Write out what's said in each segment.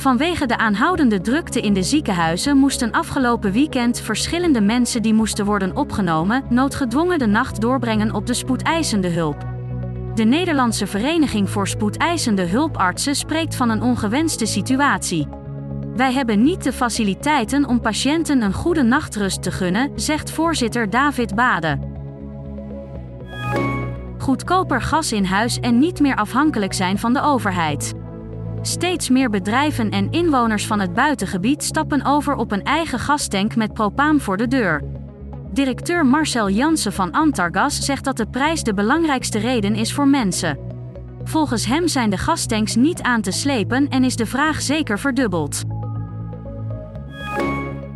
Vanwege de aanhoudende drukte in de ziekenhuizen moesten afgelopen weekend verschillende mensen die moesten worden opgenomen, noodgedwongen de nacht doorbrengen op de spoedeisende hulp. De Nederlandse Vereniging voor Spoedeisende Hulpartsen spreekt van een ongewenste situatie. Wij hebben niet de faciliteiten om patiënten een goede nachtrust te gunnen, zegt voorzitter David Bade. Goedkoper gas in huis en niet meer afhankelijk zijn van de overheid. Steeds meer bedrijven en inwoners van het buitengebied stappen over op een eigen gastank met propaan voor de deur. Directeur Marcel Jansen van Antargas zegt dat de prijs de belangrijkste reden is voor mensen. Volgens hem zijn de gastanks niet aan te slepen en is de vraag zeker verdubbeld.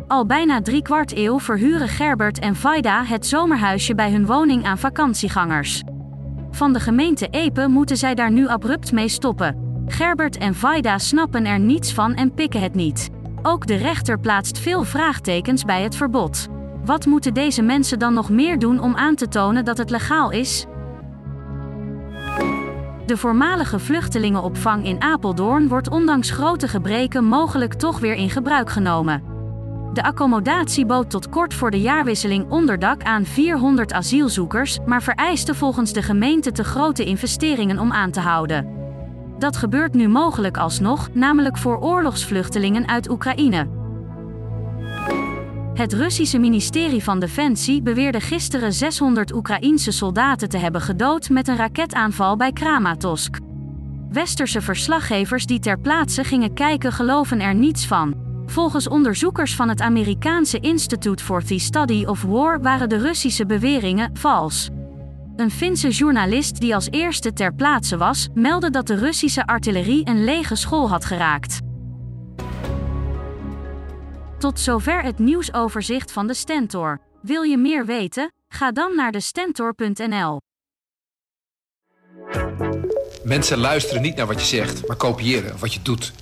Al bijna drie kwart eeuw verhuren Gerbert en Vaida het zomerhuisje bij hun woning aan vakantiegangers. Van de gemeente Epe moeten zij daar nu abrupt mee stoppen. Gerbert en Vaida snappen er niets van en pikken het niet. Ook de rechter plaatst veel vraagtekens bij het verbod. Wat moeten deze mensen dan nog meer doen om aan te tonen dat het legaal is? De voormalige vluchtelingenopvang in Apeldoorn wordt ondanks grote gebreken mogelijk toch weer in gebruik genomen. De accommodatie bood tot kort voor de jaarwisseling onderdak aan 400 asielzoekers, maar vereiste volgens de gemeente te grote investeringen om aan te houden. Dat gebeurt nu mogelijk alsnog, namelijk voor oorlogsvluchtelingen uit Oekraïne. Het Russische ministerie van Defensie beweerde gisteren 600 Oekraïense soldaten te hebben gedood met een raketaanval bij Kramatorsk. Westerse verslaggevers die ter plaatse gingen kijken geloven er niets van. Volgens onderzoekers van het Amerikaanse Institute for the Study of War waren de Russische beweringen vals. Een Finse journalist die als eerste ter plaatse was, meldde dat de Russische artillerie een lege school had geraakt. Tot zover het nieuwsoverzicht van de Stentor. Wil je meer weten? Ga dan naar de Stentor.nl. Mensen luisteren niet naar wat je zegt, maar kopiëren wat je doet.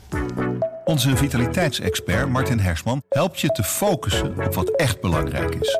Onze vitaliteitsexpert Martin Hersman helpt je te focussen op wat echt belangrijk is.